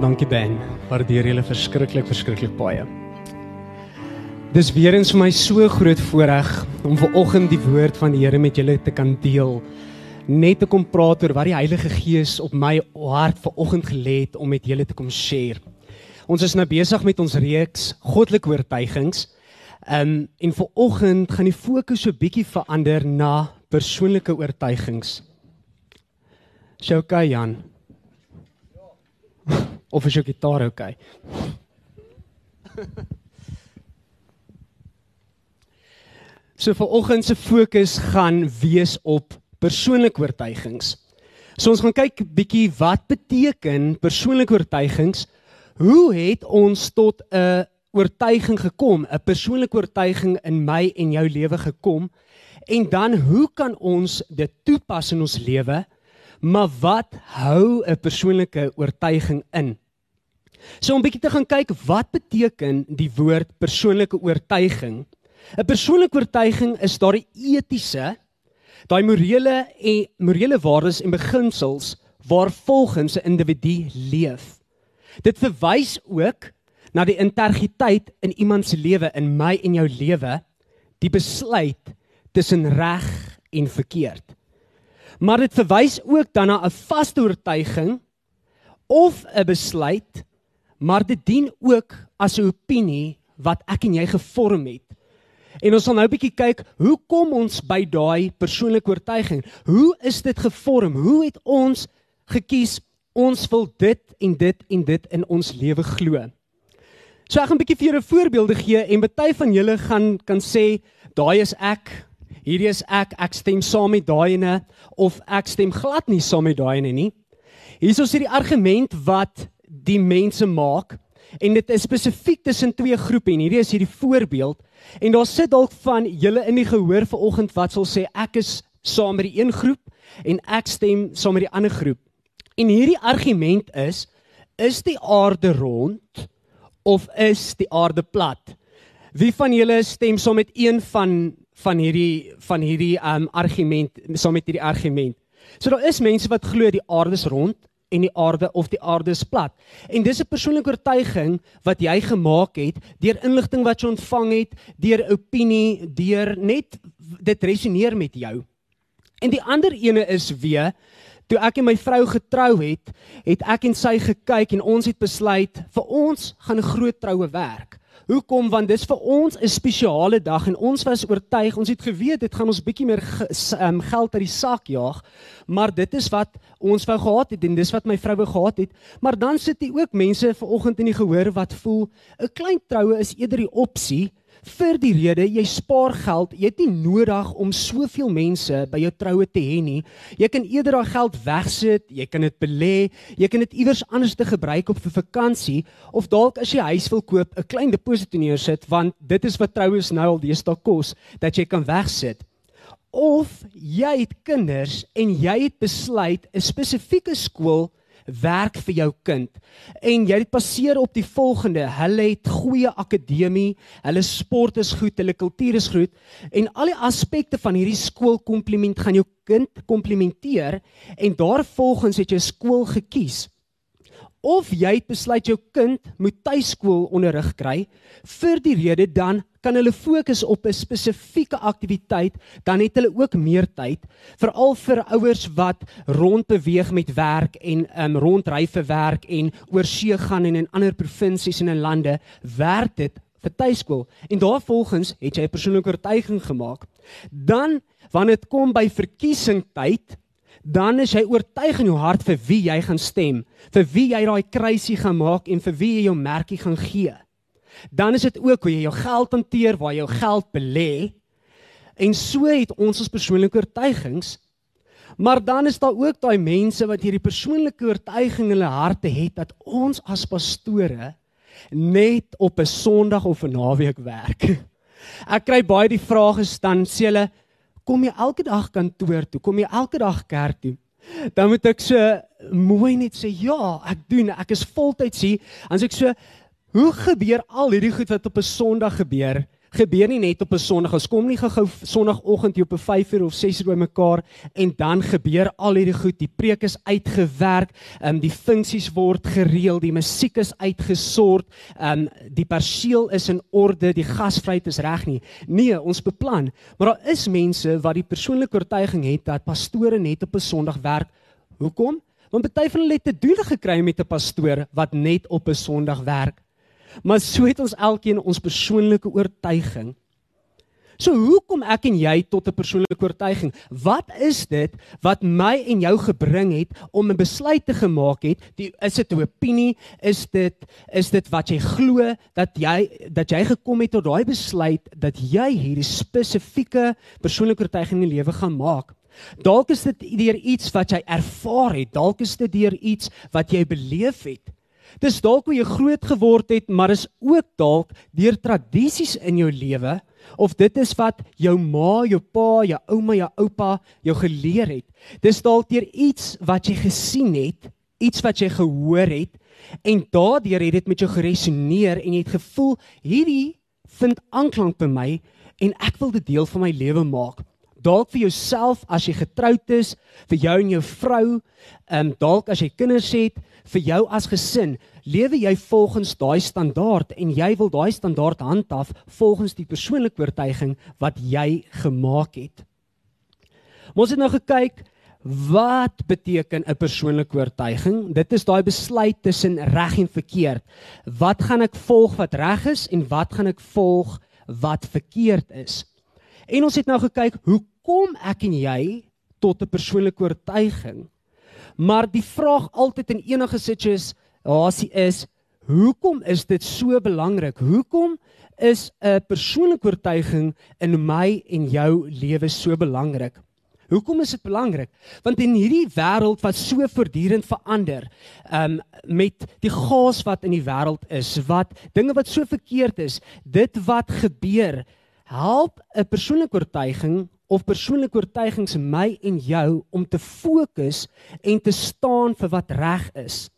Dankie Ben. Waardeer julle verskriklik verskriklik baie. Dis weer eens vir my so groot voorreg om ver oggend die woord van die Here met julle te kan deel. Net te kom praat oor wat die Heilige Gees op my hart ver oggend gelê het om met julle te kom share. Ons is nou besig met ons reeks goddelike oortuigings. Um en ver oggend gaan die fokus so bietjie verander na persoonlike oortuigings. Sjou okay, Jan. Of is jou gitaar oukei? Okay? so vir oggend se fokus gaan wees op persoonlike oortuigings. So ons gaan kyk bietjie wat beteken persoonlike oortuigings? Hoe het ons tot 'n oortuiging gekom? 'n Persoonlike oortuiging in my en jou lewe gekom? En dan hoe kan ons dit toepas in ons lewe? Maar wat hou 'n persoonlike oortuiging in? So om bietjie te gaan kyk wat beteken die woord persoonlike oortuiging? 'n Persoonlike oortuiging is daardie etiese, daai morele en morele waardes en beginsels waarvolgens 'n individu leef. Dit verwys ook na die integriteit in iemand se lewe, in my en jou lewe, die besluit tussen reg en verkeerd. Maar dit verwys ook dan na 'n vaste oortuiging of 'n besluit maar dit dien ook as 'n opinie wat ek en jy gevorm het. En ons sal nou 'n bietjie kyk, hoe kom ons by daai persoonlike oortuiging? Hoe is dit gevorm? Hoe het ons gekies ons wil dit en dit en dit in ons lewe glo? So ek gaan 'n bietjie vir julle voorbeelde gee en baie van julle gaan kan sê, daai is ek. Hierdie is ek. Ek stem saam met daai ene of ek stem glad nie saam met daai ene nie. Hier is ons hierdie argument wat die mense maak en dit is spesifiek tussen twee groepe en hierdie is hierdie voorbeeld en daar sit dalk van julle in die gehoor vanoggend wat sal sê ek is saam met die een groep en ek stem saam met die ander groep. En hierdie argument is is die aarde rond of is die aarde plat? Wie van julle stem saam met een van van hierdie van hierdie um argument saam met hierdie argument? So daar is mense wat glo die aarde is rond en die aarde of die aarde is plat. En dis 'n persoonlike oortuiging wat jy gemaak het deur inligting wat jy ontvang het, deur opinie, deur net dit resoneer met jou. En die ander ene is weer toe ek en my vrou getrou het, het ek en sy gekyk en ons het besluit vir ons gaan 'n groot troue werk. Hoekom? Want dis vir ons 'n spesiale dag en ons was oortuig, ons het geweet dit gaan ons bietjie meer um, geld uit die sak jaag, maar dit is wat ons wou gehad het en dis wat my vrou wou gehad het. Maar dan sit hier ook mense vanoggend in die gehoor wat voel 'n klein troue is eerder die opsie vir die rede jy spaar geld. Jy het nie nodig om soveel mense by jou troue te hê nie. Jy kan eerder daai geld wegsit, jy kan dit belê, jy kan dit iewers anders te gebruik op vir vakansie of dalk as jy huis wil koop, 'n klein deposito neersit want dit is wat troues nou al deesdae kos dat jy kan wegsit. Of jy het kinders en jy het besluit 'n spesifieke skool werk vir jou kind. En jy dit baseer op die volgende: hulle het goeie akademie, hulle sport is goed, hulle kultuur is goed en al die aspekte van hierdie skool kompliment gaan jou kind komplementeer en daarvolgens het jy skool gekies of jy het besluit jou kind moet tuiskool onderrig kry vir die rede dan kan hulle fokus op 'n spesifieke aktiwiteit dan het hulle ook meer tyd veral vir ouers wat rondbeweeg met werk en um, rondry vir werk en oorsee gaan en in ander provinsies en in lande werk dit vir tuiskool. En daarvolgens het jy 'n persoonlike oortuiging gemaak dan wanneer dit kom by verkiesingtyd dan is jy oortuig in jou hart vir wie jy gaan stem, vir wie jy daai kruisie gaan maak en vir wie jy jou merkie gaan gee. Dan is dit ook hoe jy jou geld hanteer, waar jy jou geld belê. En so het ons ons persoonlike oortuigings. Maar dan is daar ook daai mense wat hierdie persoonlike oortuiging in hulle harte het dat ons as pastore net op 'n Sondag of 'n naweek werk. Ek kry baie die vrae gestel, sê hulle, kom jy elke dag kantoor toe? Kom jy elke dag kerk toe? Dan moet ek so mooi net sê ja, ek doen. Ek is voltyds hier. Dan sê ek so, hoe gebeur al hierdie goed wat op 'n Sondag gebeur gebeur nie net op 'n Sondag. Ons kom nie gou Sondagoggend hier op 'n 5uur of 6uur bymekaar en dan gebeur al hierdie goed. Die preek is uitgewerk, ehm um, die funksies word gereël, die musiek is uitgesort, ehm um, die perseel is in orde, die gasvryheid is reg nie. Nee, ons beplan. Maar daar is mense wat die persoonlike oortuiging het dat pastore net op 'n Sondag werk. Hoekom? Want baie van hulle het te doen gekry met 'n pastoor wat net op 'n Sondag werk. Maar so het ons elkeen ons persoonlike oortuiging. So hoekom ek en jy tot 'n persoonlike oortuiging? Wat is dit wat my en jou gebring het om 'n besluit te gemaak het? Die is dit 'n opinie? Is dit is dit wat jy glo dat jy dat jy gekom het tot daai besluit dat jy hierdie spesifieke persoonlike oortuiging in die lewe gaan maak? Dalk is dit deur iets wat jy ervaar het, dalk is dit deur iets wat jy beleef het. Dis dalk hoe jy groot geword het, maar is ook dalk deur tradisies in jou lewe of dit is wat jou ma, jou pa, jou ouma, jou oupa jou geleer het. Dis dalk deur iets wat jy gesien het, iets wat jy gehoor het en daardeur het dit met jou geresoneer en jy het gevoel hierdie vind aanklank by my en ek wil dit deel van my lewe maak. Dalk vir jouself as jy getroud is, vir jou en jou vrou, ehm um, dalk as jy kinders het, vir jou as gesin, lewe jy volgens daai standaard en jy wil daai standaard handhaaf volgens die persoonlike oortuiging wat jy gemaak het. Ons het nou gekyk wat beteken 'n persoonlike oortuiging? Dit is daai besluit tussen reg en verkeerd. Wat gaan ek volg wat reg is en wat gaan ek volg wat verkeerd is? En ons het nou gekyk hoe kom ek en jy tot 'n persoonlike oortuiging? Maar die vraag altyd in enige situasie is, hoekom is dit so belangrik? Hoekom is 'n persoonlike oortuiging in my en jou lewe so belangrik? Hoekom is dit belangrik? Want in hierdie wêreld wat so voortdurend verander, um met die gaas wat in die wêreld is, wat dinge wat so verkeerd is, dit wat gebeur, help 'n persoonlike oortuiging of persoonlike oortuigings my en jou om te fokus en te staan vir wat reg is.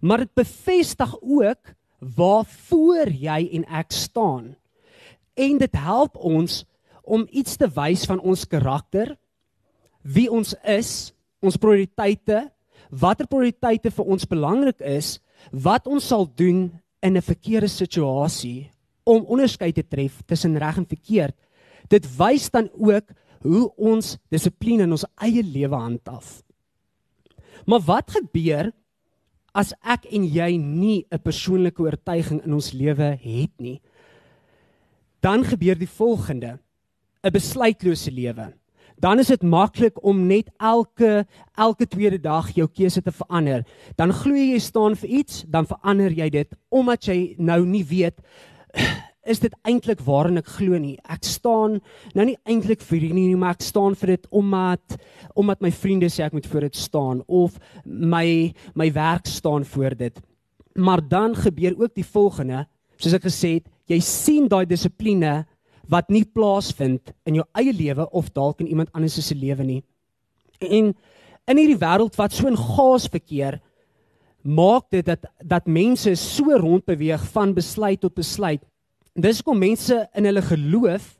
Maar dit bevestig ook waarvoor jy en ek staan. En dit help ons om iets te wys van ons karakter, wie ons is, ons prioriteite, watter prioriteite vir ons belangrik is, wat ons sal doen in 'n verkeerde situasie om onderskeid te tref tussen reg en verkeerd. Dit wys dan ook hoe ons dissipline in ons eie lewe handhaaf. Maar wat gebeur as ek en jy nie 'n persoonlike oortuiging in ons lewe het nie? Dan gebeur die volgende: 'n besluitlose lewe. Dan is dit maklik om net elke elke tweede dag jou keuse te verander. Dan glo jy staan vir iets, dan verander jy dit omdat jy nou nie weet is dit eintlik waarin ek glo nie. Ek staan nou nie eintlik vir hierdie nie, maar ek staan vir dit omdat omdat my vriende sê ek moet voor dit staan of my my werk staan voor dit. Maar dan gebeur ook die volgende, soos ek gesê het, jy sien daai dissipline wat nie plaasvind in jou eie lewe of dalk in iemand anders se lewe nie. En in hierdie wêreld wat so in gaas verkeer, maak dit dat dat mense so rondbeweeg van besluit tot besluit Dis kom mense in hulle geloof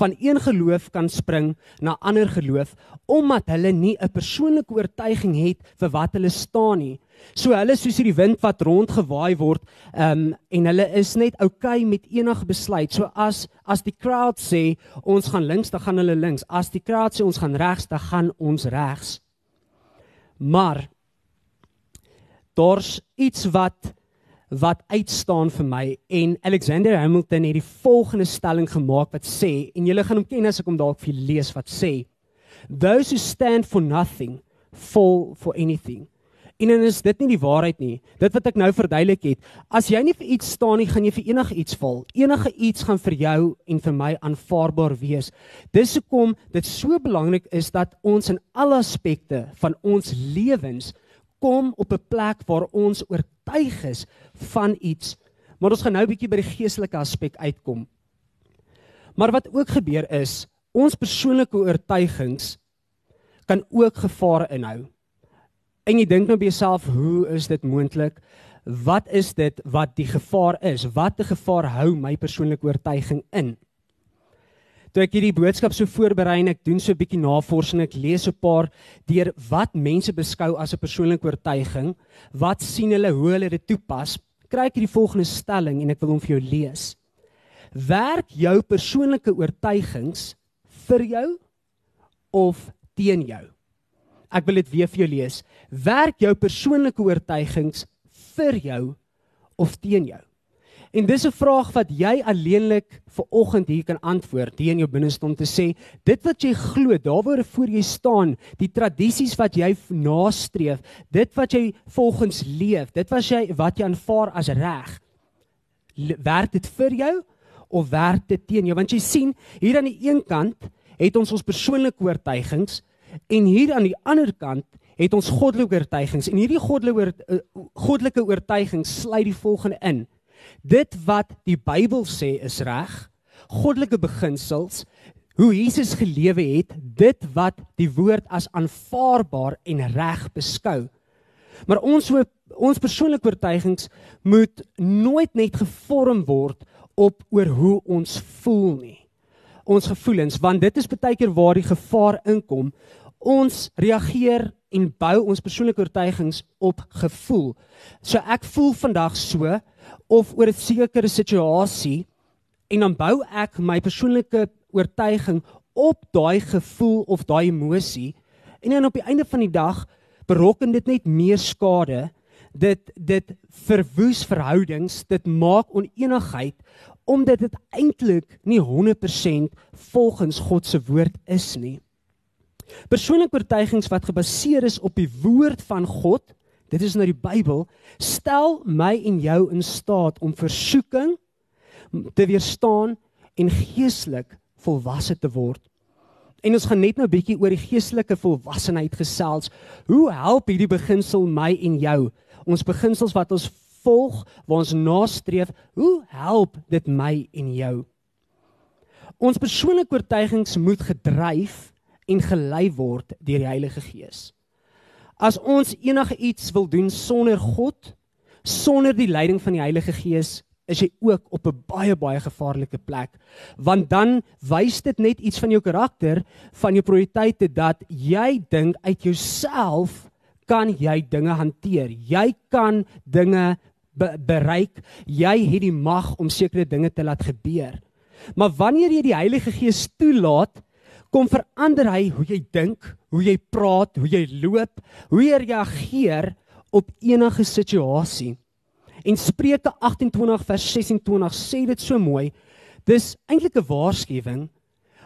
van een geloof kan spring na ander geloof omdat hulle nie 'n persoonlike oortuiging het vir wat hulle staan nie. So hulle soos hierdie wind wat rondgewaai word, ehm um, en hulle is net oukei okay met enige besluit. So as as die crowd sê ons gaan links, dan gaan hulle links. As die crowd sê ons gaan regs, dan gaan ons regs. Maar daar's iets wat wat uitstaan vir my. En Alexander Hamilton het die volgende stelling gemaak wat sê en julle gaan hom ken as ek hom dalk vir julle lees wat sê those who stand for nothing fall for anything. En en is dit nie die waarheid nie. Dit wat ek nou verduidelik het as jy nie vir iets staan nie gaan jy vir enige iets val. Enige iets gaan vir jou en vir my aanvaarbaar wees. Dis hoekom dit so belangrik is dat ons in alle aspekte van ons lewens kom op 'n plek waar ons oortuig is van iets. Maar ons gaan nou 'n bietjie by die geestelike aspek uitkom. Maar wat ook gebeur is, ons persoonlike oortuigings kan ook gevare inhou. En jy dink nou by jouself, hoe is dit moontlik? Wat is dit wat die gevaar is? Wat 'n gevaar hou my persoonlike oortuiging in? Toe ek hierdie boodskap so voorberei en ek doen so 'n bietjie navorsing, ek lees 'n paar deur wat mense beskou as 'n persoonlike oortuiging, wat sien hulle hoe hulle dit toepas, kry ek hierdie volgende stelling en ek wil hom vir jou lees. Werk jou persoonlike oortuigings vir jou of teen jou? Ek wil dit weer vir jou lees. Werk jou persoonlike oortuigings vir jou of teen jou? En dis 'n vraag wat jy alleenlik vir oggend hier kan antwoord, hier in jou binneste om te sê, dit wat jy glo, daaroor voor jy staan, die tradisies wat jy nastreef, dit wat jy volgens leef, dit wat jy wat jy aanvaar as reg, werk dit vir jou of werk dit teen jou? Want jy sien, hier aan die een kant het ons ons persoonlike oortuigings en hier aan die ander kant het ons goddelike oortuigings en hierdie goddelike uh, goddelike oortuigings sluit die volgende in. Dit wat die Bybel sê is reg, goddelike beginsels, hoe Jesus gelewe het, dit wat die woord as aanvaarbaar en reg beskou. Maar ons ons persoonlike oortuigings moet nooit net gevorm word op oor hoe ons voel nie. Ons gevoelens, want dit is baie keer waar die gevaar inkom. Ons reageer en bou ons persoonlike oortuigings op gevoel. So ek voel vandag so of oor 'n sekere situasie en dan bou ek my persoonlike oortuiging op daai gevoel of daai emosie en dan op die einde van die dag berokken dit net meer skade. Dit dit verwoes verhoudings, dit maak oneenigheid omdat dit eintlik nie 100% volgens God se woord is nie. Persoonlike oortuigings wat gebaseer is op die woord van God, dit is nou die Bybel, stel my en jou in staat om versoeking te weerstaan en geestelik volwasse te word. En ons gaan net nou 'n bietjie oor die geestelike volwassenheid gesels. Hoe help hierdie beginsel my en jou? Ons beginsels wat ons volg, waar ons nastreef, hoe help dit my en jou? Ons persoonlike oortuigings moet gedryf en gelei word deur die Heilige Gees. As ons enige iets wil doen sonder God, sonder die leiding van die Heilige Gees, is jy ook op 'n baie baie gevaarlike plek, want dan wys dit net iets van jou karakter, van jou prioriteite dat jy dink uit jouself kan jy dinge hanteer. Jy kan dinge be bereik. Jy het die mag om sekere dinge te laat gebeur. Maar wanneer jy die Heilige Gees toelaat, kom verander hy hoe jy dink, hoe jy praat, hoe jy loop, hoe jy reageer op enige situasie. En Spreuke 28 vers 26 sê dit so mooi. Dis eintlik 'n waarskuwing,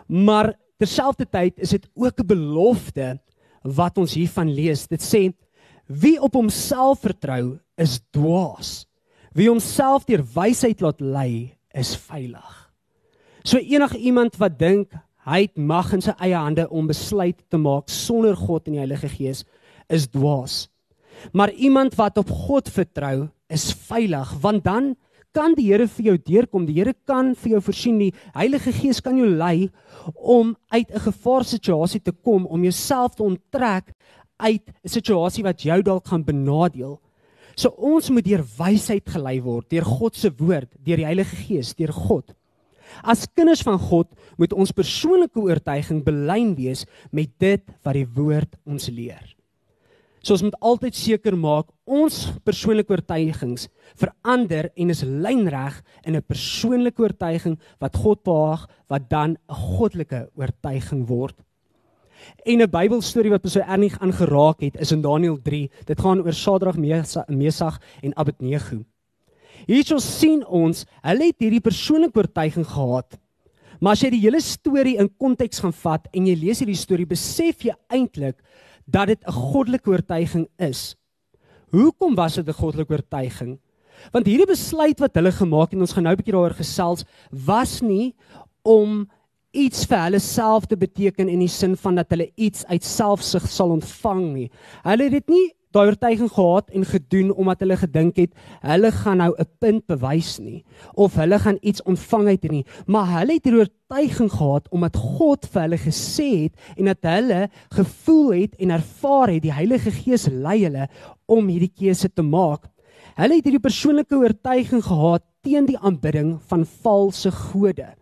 maar terselfdertyd is dit ook 'n belofte wat ons hiervan lees. Dit sê: Wie op homself vertrou, is dwaas. Wie homself deur wysheid laat lei, is veilig. So enige iemand wat dink hy het mag in sy eie hande om besluit te maak sonder God en die Heilige Gees is dwaas. Maar iemand wat op God vertrou, is veilig want dan kan die Here vir jou deurkom. Die Here kan vir jou voorsien. Die Heilige Gees kan jou lei om uit 'n gevaarsituasie te kom, om jouself te onttrek uit 'n situasie wat jou dalk gaan benadeel. So ons moet deur wysheid gelei word, deur God se woord, deur die Heilige Gees, deur God. As kinders van God moet ons persoonlike oortuiging belyn wees met dit wat die woord ons leer. So ons moet altyd seker maak ons persoonlike oortuigings verander en is lynreg in 'n persoonlike oortuiging wat God behaag wat dan 'n goddelike oortuiging word. En 'n Bybelstorie wat so ernstig aangeraak het is in Daniël 3. Dit gaan oor Sadrag, Mesach en Abednego. Hierso sien ons, hulle het hierdie persoonlike oortuiging gehad. Maar as jy die hele storie in konteks gaan vat en jy lees hierdie storie, besef jy eintlik dat dit 'n goddelike oortuiging is. Hoekom was dit 'n goddelike oortuiging? Want hierdie besluit wat hulle gemaak het en ons gaan nou 'n bietjie daaroor gesels, was nie om iets vir hulle self te beteken in die sin van dat hulle iets uit selfsug sal ontvang nie. Hulle het dit nie daai oortuiging gehad en gedoen omdat hulle gedink het hulle gaan nou 'n punt bewys nie of hulle gaan iets ontvang uit nie maar hulle het hierdie oortuiging gehad omdat God vir hulle gesê het en dat hulle gevoel het en ervaar het die Heilige Gees lei hulle om hierdie keuse te maak hulle het hierdie persoonlike oortuiging gehad teen die aanbidding van valse gode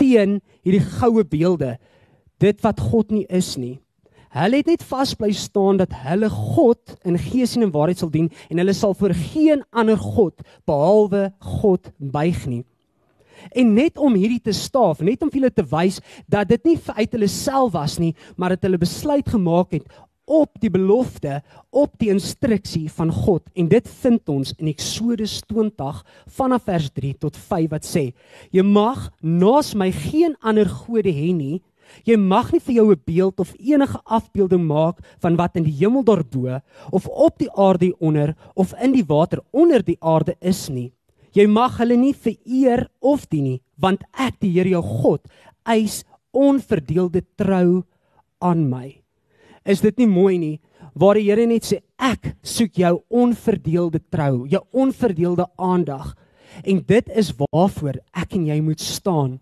teen hierdie goue beelde, dit wat God nie is nie. Hulle het net vas bly staan dat hulle God in gees en in waarheid sal dien en hulle sal voor geen ander god behalwe God buig nie. En net om hierdie te staaf, net om vir hulle te wys dat dit nie uit hulle self was nie, maar dat hulle besluit gemaak het op die belofte, op die instruksie van God. En dit vind ons in Eksodus 20 vanaf vers 3 tot 5 wat sê: Jy mag naas my geen ander gode hê nie. Jy mag nie vir jou 'n beeld of enige afbeelding maak van wat in die hemel daarbo of op die aarde onder of in die water onder die aarde is nie. Jy mag hulle nie vereer of dien nie, want ek die Here jou God eis onverdeelde trou aan my is dit nie mooi nie waar die Here net sê ek soek jou onverdeelde trou, jou onverdeelde aandag. En dit is waarvoor ek en jy moet staan.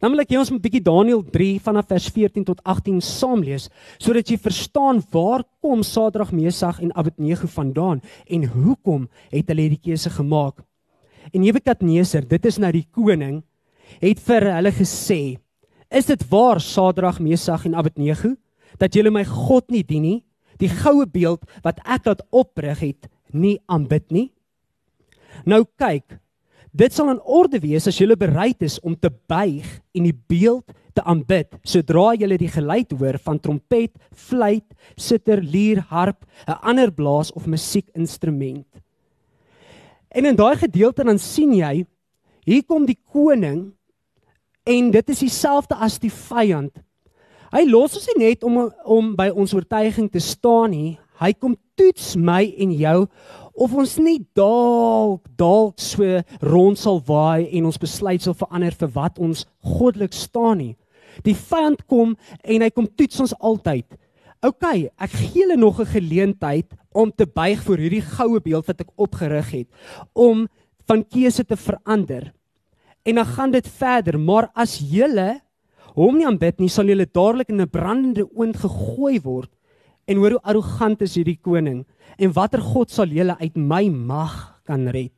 Dan wil ek hê ons moet 'n bietjie Daniël 3 vanaf vers 14 tot 18 saam lees sodat jy verstaan waar kom Sadrag, Mesag en Abednego vandaan en hoekom het hulle hierdie keuse gemaak. En Nebukadneser, dit is nou die koning, het vir hulle gesê: "Is dit waar Sadrag, Mesag en Abednego dat julle my God nie dien nie, die goue beeld wat ek laat oprig het, nie aanbid nie. Nou kyk, dit sal in orde wees as julle bereid is om te buig en die beeld te aanbid sodra julle die geluid hoor van trompet, fluit, sitter, lier, harp, 'n ander blaas of musiekinstrument. En in daai gedeelte dan sien jy, hier kom die koning en dit is dieselfde as die vyand Hy los ons nie net om om by ons oortuiging te staan nie. Hy kom toets my en jou of ons nie dalk dalk so rond sal waai en ons besluit sal verander vir wat ons goddelik staan nie. Die vyand kom en hy kom toets ons altyd. OK, ek gee hulle nog 'n geleentheid om te buig voor hierdie goue beeld wat ek opgerig het om van keuse te verander. En dan gaan dit verder, maar as julle hom nie aanbid nie, sal julle dadelik in 'n brandende oond gegooi word. En hoor hoe arrogant is hierdie koning en watter God sal julle uit my mag kan red?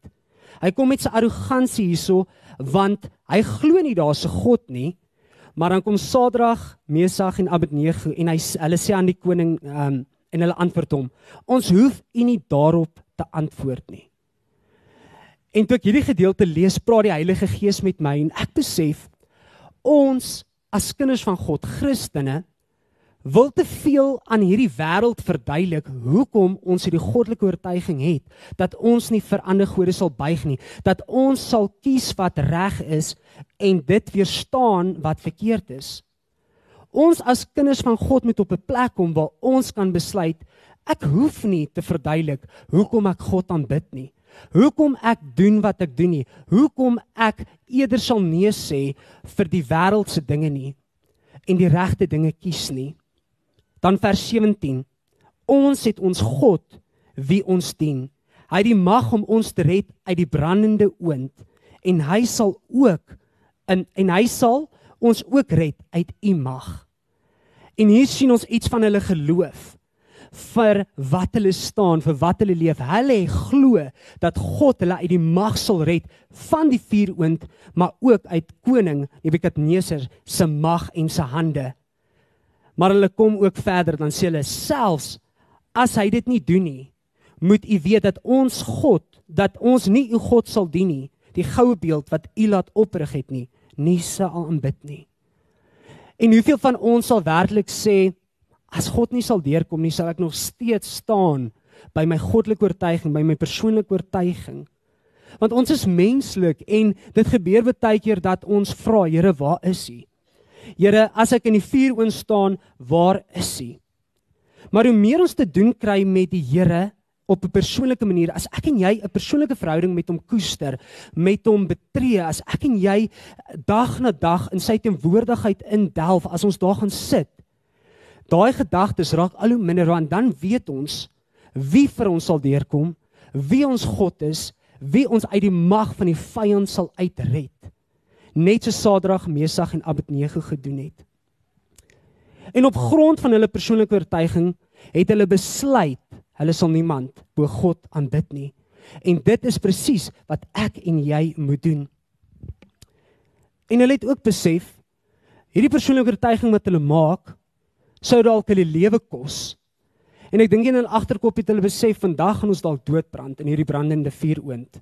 Hy kom met sy arrogansie hierso want hy glo nie daar's 'n God nie. Maar dan kom Sadrag, Mesag en Abednego en hy hulle sê aan die koning um, en hulle antwoord hom: "Ons hoef u nie daarop te antwoord nie." En toe ek hierdie gedeelte lees, praat die Heilige Gees met my en ek besef ons as kinders van God, Christene, wil te veel aan hierdie wêreld verduidelik hoekom ons hierdie goddelike oortuiging het dat ons nie vir ander gode sal buig nie, dat ons sal kies wat reg is en dit weerstaan wat verkeerd is. Ons as kinders van God moet op 'n plek kom waar ons kan besluit ek hoef nie te verduidelik hoekom ek God aanbid nie. Hoekom ek doen wat ek doen nie. Hoekom ek eerder sal nee sê vir die wêreldse dinge nie en die regte dinge kies nie. Dan vers 17. Ons het ons God wie ons dien. Hy het die mag om ons te red uit die brandende oond en hy sal ook in en hy sal ons ook red uit u mag. En hier sien ons iets van hulle geloof vir wat hulle staan, vir wat hulle leef. Hulle glo dat God hulle uit die mag sal red van die vuuroond, maar ook uit koning Nebukadneser se mag en se hande. Maar hulle kom ook verder dan sê hulle selfs as hy dit nie doen nie, moet u weet dat ons God, dat ons nie u God sal dien nie, die goue beeld wat u laat oprig het nie, nie sal aanbid nie. En hoeveel van ons sal werklik sê as God nie sal deurkom nie, sal ek nog steeds staan by my goddelike oortuiging, by my persoonlike oortuiging. Want ons is menslik en dit gebeur baie keer dat ons vra, Here, waar is U? Here, as ek in die vuur oon staan, waar is U? Maar hoe meer ons te doen kry met die Here op 'n persoonlike manier, as ek en jy 'n persoonlike verhouding met hom koester, met hom betree, as ek en jy dag na dag in sy teenwoordigheid indelf, as ons daar gaan sit, daai gedagtes raak al hoe minder want dan weet ons wie vir ons sal deurkom, wie ons God is, wie ons uit die mag van die vyand sal uitred. Net so Sadrag, Mesag en Abednego gedoen het. En op grond van hulle persoonlike oortuiging het hulle besluit hulle sal niemand bo God aanbid nie. En dit is presies wat ek en jy moet doen. En hulle het ook besef hierdie persoonlike oortuiging wat hulle maak sou dalk hulle lewe kos. En ek dink in hulle agterkop het hulle besef vandag gaan ons dalk doodbrand in hierdie brandende vuuroond.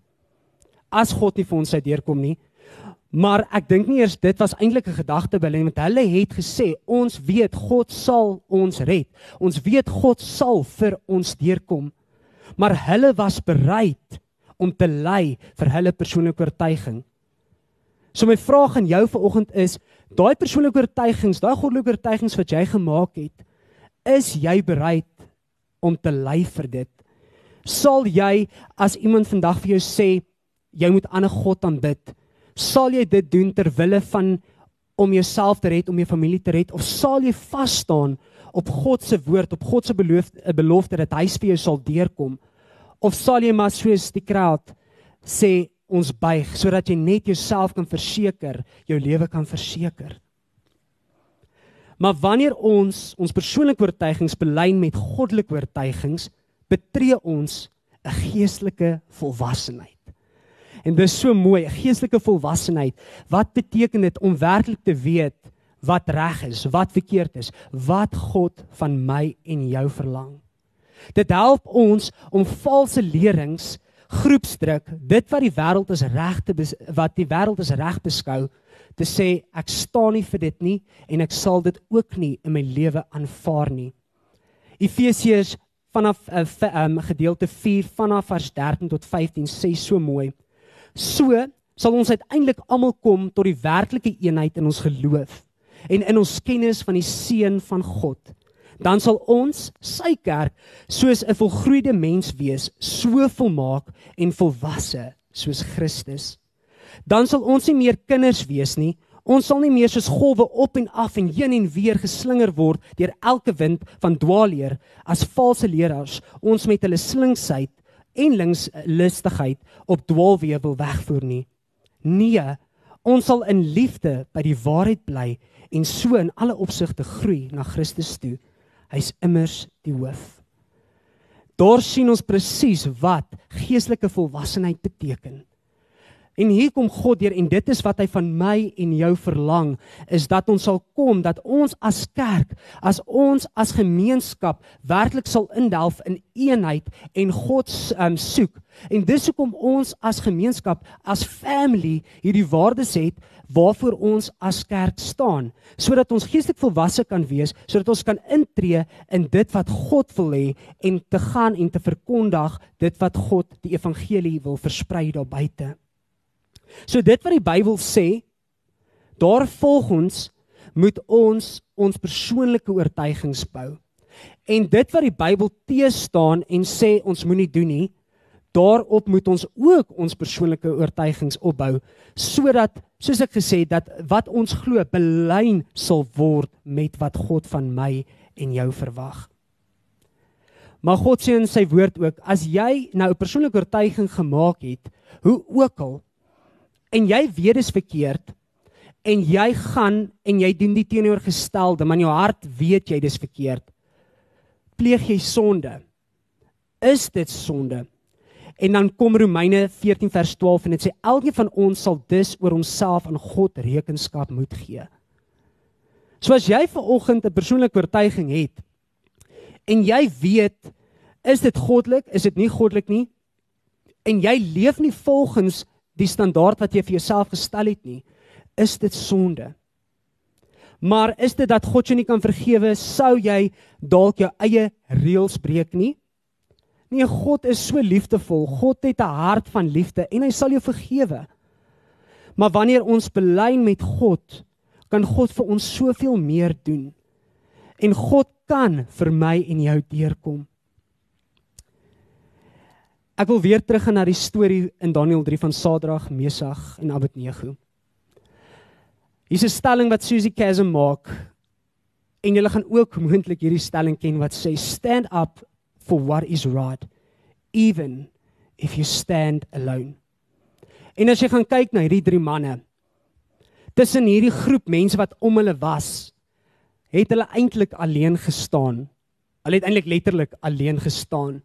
As God nie vir ons uit deurkom nie. Maar ek dink nie eers dit was eintlik 'n gedagte by hulle want hulle het gesê ons weet God sal ons red. Ons weet God sal vir ons deurkom. Maar hulle was bereid om te ly vir hulle persoonlike oortuiging. So my vraag aan jou vanoggend is, daai persoonlike oortuigings, daai goddelike oortuigings wat jy gemaak het, is jy bereid om te ly vir dit. Sal jy as iemand vandag vir jou sê jy moet aan 'n God aanbid, sal jy dit doen ter wille van om jouself te red, om jou familie te red of sal jy vas staan op God se woord, op God se belofte, 'n belofte dat hy vir jou sal deurkom? Of sal jy maar soos die kraat sê ons buig sodat jy net jouself kan verseker, jou lewe kan verseker? Maar wanneer ons ons persoonlike oortuigings belyn met goddelike oortuigings, betree ons 'n geestelike volwassenheid. En dis so mooi, 'n geestelike volwassenheid. Wat beteken dit om werklik te weet wat reg is, wat verkeerd is, wat God van my en jou verlang? Dit help ons om valse leerings, groepsdruk, dit wat die wêreld as reg te wat die wêreld as reg beskou, te sê ek staan nie vir dit nie en ek sal dit ook nie in my lewe aanvaar nie. Efesiërs vanaf uh, um, gedeelte 4 vanaf vers 13 tot 15 sê so mooi. So sal ons uiteindelik almal kom tot die werklike eenheid in ons geloof en in ons kennis van die seun van God. Dan sal ons, sy kerk, soos 'n volgroeide mens wees, so volmaak en volwasse soos Christus dan sal ons nie meer kinders wees nie. Ons sal nie meer soos golwe op en af en heen en weer geslinger word deur elke wind van dwaalleer as valse leraars ons met hulle slinksheid en linkslustigheid op dwaalweë wil wegvoer nie. Nee, ons sal in liefde by die waarheid bly en so in alle opsigte groei na Christus toe. Hy's immers die hoof. Daar sien ons presies wat geestelike volwassenheid beteken. En hier kom God deur en dit is wat hy van my en jou verlang is dat ons sal kom dat ons as kerk, as ons as gemeenskap werklik sal indelf in eenheid en God um, soek. En dis hoekom ons as gemeenskap, as family hierdie waardes het waarvoor ons as kerk staan, sodat ons geestelik volwasse kan wees, sodat ons kan intree in dit wat God wil hê en te gaan en te verkondig dit wat God die evangelie wil versprei daar buite. So dit wat die Bybel sê, daar volgens moet ons ons persoonlike oortuigings bou. En dit wat die Bybel teestaan en sê ons moenie doen nie, daarop moet ons ook ons persoonlike oortuigings opbou sodat soos ek gesê dat wat ons glo belyn sal word met wat God van my en jou verwag. Maar God sê in sy woord ook as jy nou 'n persoonlike oortuiging gemaak het, hoe ook al en jy weet dis verkeerd en jy gaan en jy doen die teenoorgestelde, maar in jou hart weet jy dis verkeerd. Pleeg jy sonde? Is dit sonde? En dan kom Romeine 14 vers 12 en dit sê elkeen van ons sal dus oor homself aan God rekenskap moet gee. So as jy ver oggend 'n persoonlike oortuiging het en jy weet is dit goddelik, is dit nie goddelik nie en jy leef nie volgens die standaard wat jy vir jouself gestel het nie, is dit sonde. Maar is dit dat God jou nie kan vergewe sou jy dalk jou eie reëls breek nie? Nee, God is so liefdevol. God het 'n hart van liefde en hy sal jou vergewe. Maar wanneer ons belyn met God, kan God vir ons soveel meer doen. En God kan vir my en jou deurkom. Ek wil weer teruggaan na die storie in Daniël 3 van Sadrag, Mesag en Abednego. Hier's 'n stelling wat Susie Chasm maak en julle gaan ook moontlik hierdie stelling ken wat sê stand up for what is right even if you stand alone. En as jy gaan kyk na hierdie drie manne tussen hierdie groep mense wat om hulle was, het hulle eintlik alleen gestaan. Hulle het eintlik letterlik alleen gestaan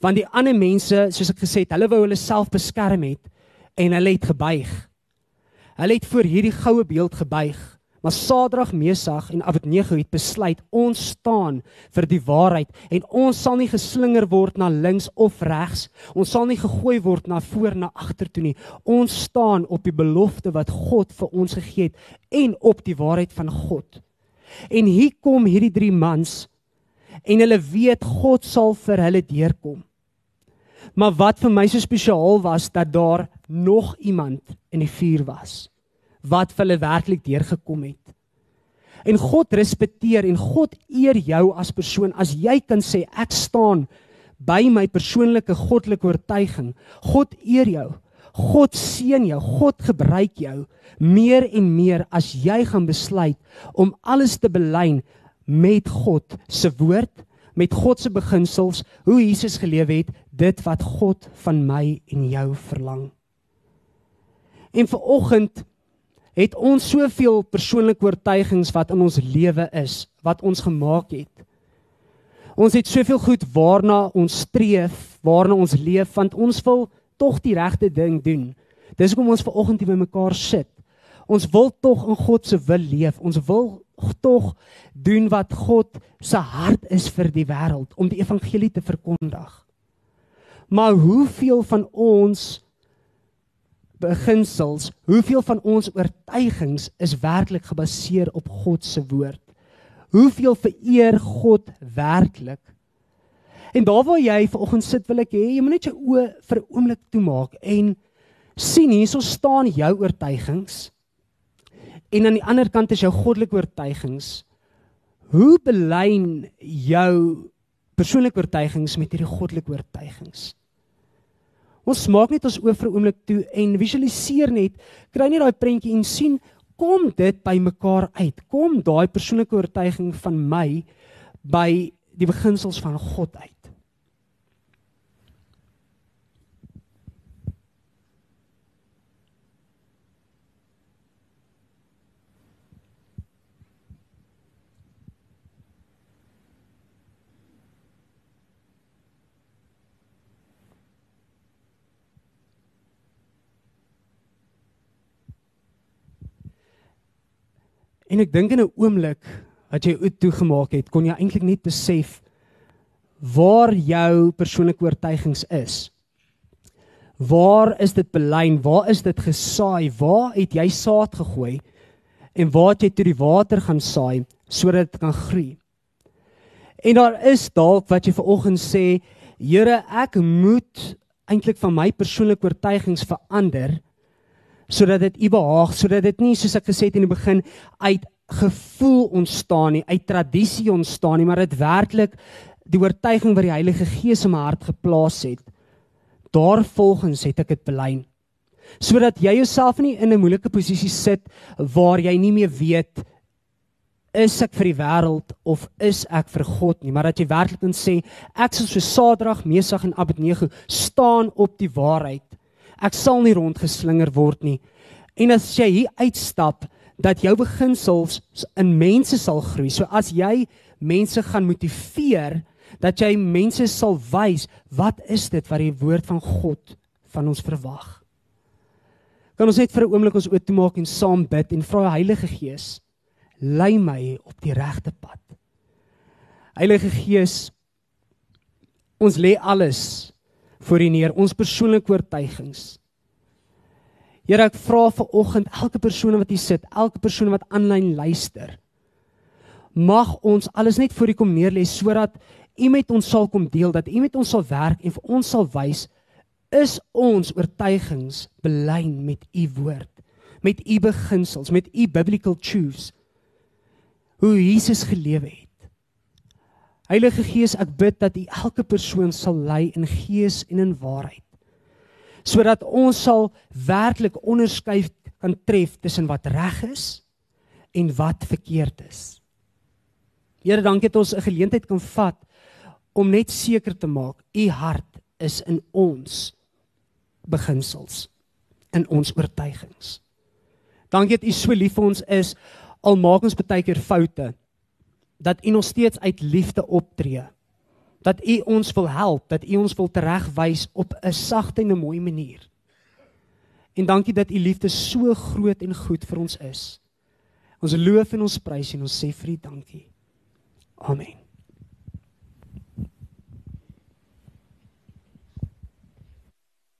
want die ander mense soos ek gesê het hulle wou hulle self beskerm het en hulle het gebuig Hulle het voor hierdie goue beeld gebuig. Maar Sadrag, Mesag en Abednego het besluit ons staan vir die waarheid en ons sal nie geslinger word na links of regs. Ons sal nie gegooi word na voor na agter toe nie. Ons staan op die belofte wat God vir ons gegee het en op die waarheid van God. En hier kom hierdie drie mans en hulle weet God sal vir hulle deurkom. Maar wat vir my so spesiaal was dat daar nog iemand in die vuur was wat vir hulle werklik deurgekom het. En God respekteer en God eer jou as persoon as jy kan sê ek staan by my persoonlike goddelike oortuiging. God eer jou. God seën jou. God gebruik jou meer en meer as jy gaan besluit om alles te belyn met God se woord, met God se beginsels, hoe Jesus geleef het, dit wat God van my en jou verlang. En vir oggend het ons soveel persoonlike oortuigings wat in ons lewe is, wat ons gemaak het. Ons het soveel goed waarna ons streef, waarna ons leef, want ons wil tog die regte ding doen. Dis hoekom ons ver oggend hier bymekaar sit. Ons wil tog in God se wil leef. Ons wil tog doen wat God se hart is vir die wêreld om die evangelie te verkondig. Maar hoeveel van ons beginsels, hoeveel van ons oortuigings is werklik gebaseer op God se woord? Hoeveel vereer God werklik? En daar waar jy vanoggend sit, wil ek hê jy moet net jou oë vir 'n oomblik toemaak en sien hierso staan jou oortuigings. En aan die ander kant is jou goddelike oortuigings. Hoe belyn jou persoonlike oortuigings met hierdie goddelike oortuigings? Ons maak net ons oë vir 'n oomblik toe en visualiseer net, kry net daai prentjie en sien kom dit by mekaar uit. Kom daai persoonlike oortuiging van my by die beginsels van God uit. En ek dink in 'n oomblik wat jy oop toegemaak het, kon jy eintlik net besef waar jou persoonlike oortuigings is. Waar is dit belyn? Waar is dit gesaai? Waar het jy saad gegooi? En waar het jy toe die water gaan saai sodat dit kan groei? En daar is dalk wat jy vanoggend sê, Here, ek moet eintlik van my persoonlike oortuigings verander sodat dit u behaag, sodat dit nie soos ek gesê het in die begin uit gevoel ontstaan nie, uit tradisie ontstaan nie, maar dit werklik die oortuiging wat die Heilige Gees in my hart geplaas het. Daarvolgens het ek dit belyn. Sodat jy jouself nie in 'n moeilike posisie sit waar jy nie meer weet is ek vir die wêreld of is ek vir God nie, maar dat jy werklik kan sê ek sal so Sadrag, Mesag en Abednego staan op die waarheid Ek sal nie rondgeslinger word nie. En as jy hier uitstap dat jou beginsels in mense sal groei. So as jy mense gaan motiveer dat jy mense sal wys wat is dit wat die woord van God van ons verwag. Kan ons net vir 'n oomblik ons oop maak en saam bid en vra Heilige Gees, lei my op die regte pad. Heilige Gees, ons lê alles voor U neer, ons persoonlike oortuigings. Here, ek vra vir oggend elke persoon wat hier sit, elke persoon wat aanlyn luister, mag ons alles net voor U kom neerlê sodat U met ons sal kom deel, dat U met ons sal werk en vir ons sal wys is ons oortuigings belyn met U woord, met U beginsels, met U biblical truths. Hoe Jesus gelewe het. Heilige Gees, ek bid dat U elke persoon sal lei in gees en in waarheid. Sodat ons sal werklik onderskei kan tref tussen wat reg is en wat verkeerd is. Here, dankie dat ons 'n geleentheid kan vat om net seker te maak U hart is in ons beginsels, in ons oortuigings. Dankie dat U so lief vir ons is al maak ons baie keer foute dat U nog steeds uit liefde optree. Dat U ons wil help, dat U ons wil teregwys op 'n sagte en 'n mooi manier. En dankie dat u liefde so groot en goed vir ons is. Ons loof en ons prys en ons sê vir u dankie. Amen.